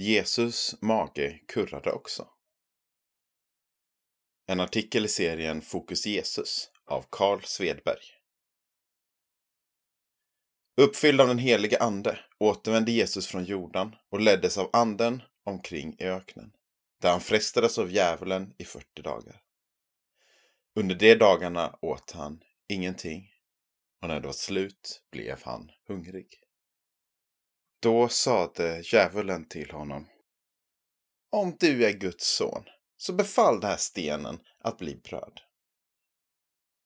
Jesus mage kurrade också. En artikel i serien Fokus Jesus av Carl Svedberg. Uppfylld av den helige ande återvände Jesus från Jordan och leddes av anden omkring i öknen, där han frestades av djävulen i 40 dagar. Under de dagarna åt han ingenting och när det var slut blev han hungrig. Då sade djävulen till honom. Om du är Guds son, så befall den här stenen att bli bröd.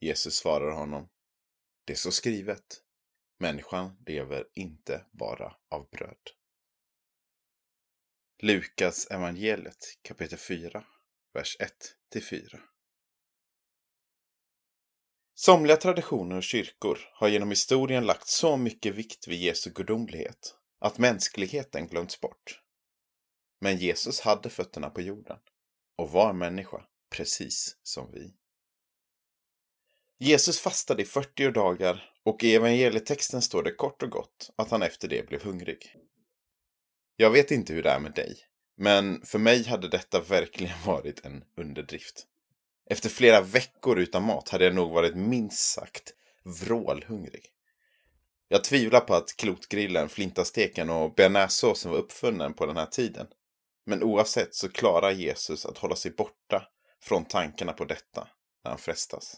Jesus svarar honom. Det är så skrivet. Människan lever inte bara av bröd. Lukas evangeliet kapitel 4, vers 1-4. Somliga traditioner och kyrkor har genom historien lagt så mycket vikt vid Jesu gudomlighet att mänskligheten glömts bort. Men Jesus hade fötterna på jorden och var människa, precis som vi. Jesus fastade i 40 dagar och i evangelietexten står det kort och gott att han efter det blev hungrig. Jag vet inte hur det är med dig, men för mig hade detta verkligen varit en underdrift. Efter flera veckor utan mat hade jag nog varit minst sagt vrålhungrig. Jag tvivlar på att klotgrillen, flintasteken och bearnaisesåsen var uppfunnen på den här tiden. Men oavsett så klarar Jesus att hålla sig borta från tankarna på detta när han frestas.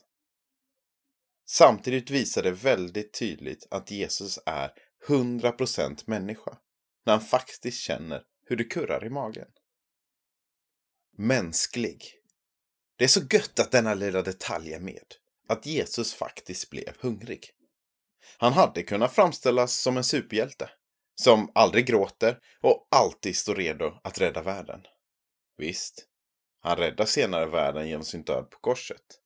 Samtidigt visar det väldigt tydligt att Jesus är 100% människa när han faktiskt känner hur det kurrar i magen. Mänsklig. Det är så gött att denna lilla detalj är med. Att Jesus faktiskt blev hungrig. Han hade kunnat framställas som en superhjälte. Som aldrig gråter och alltid står redo att rädda världen. Visst, han räddar senare världen genom sin död på korset.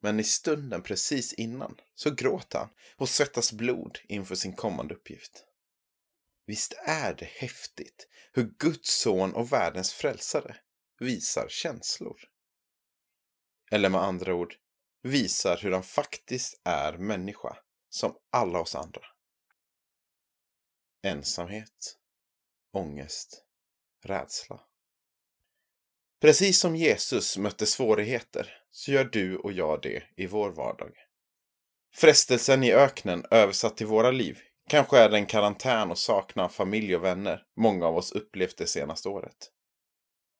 Men i stunden precis innan så gråter han och svettas blod inför sin kommande uppgift. Visst är det häftigt hur Guds son och världens frälsare visar känslor. Eller med andra ord, visar hur han faktiskt är människa som alla oss andra. Ensamhet, ångest, rädsla. Precis som Jesus mötte svårigheter så gör du och jag det i vår vardag. Frestelsen i öknen översatt till våra liv kanske är den karantän och saknad av familj och vänner många av oss upplevt det senaste året.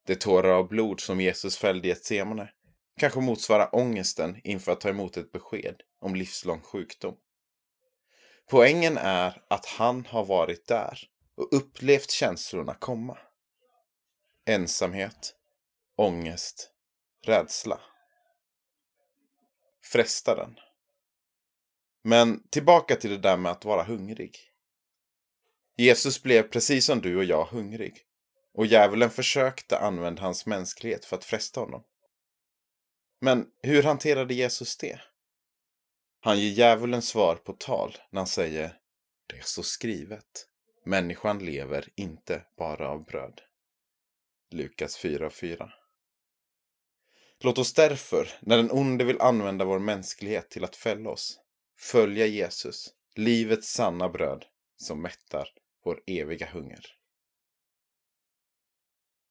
Det tårar av blod som Jesus fällde i ett semane kanske motsvarar ångesten inför att ta emot ett besked om livslång sjukdom. Poängen är att han har varit där och upplevt känslorna komma. Ensamhet, ångest, rädsla. Frestaren. Men tillbaka till det där med att vara hungrig. Jesus blev precis som du och jag hungrig. Och djävulen försökte använda hans mänsklighet för att fresta honom. Men hur hanterade Jesus det? Han ger djävulen svar på tal när han säger Det är så skrivet. Människan lever inte bara av bröd. Lukas 4.4 Låt oss därför, när den onde vill använda vår mänsklighet till att fälla oss, följa Jesus, livets sanna bröd, som mättar vår eviga hunger.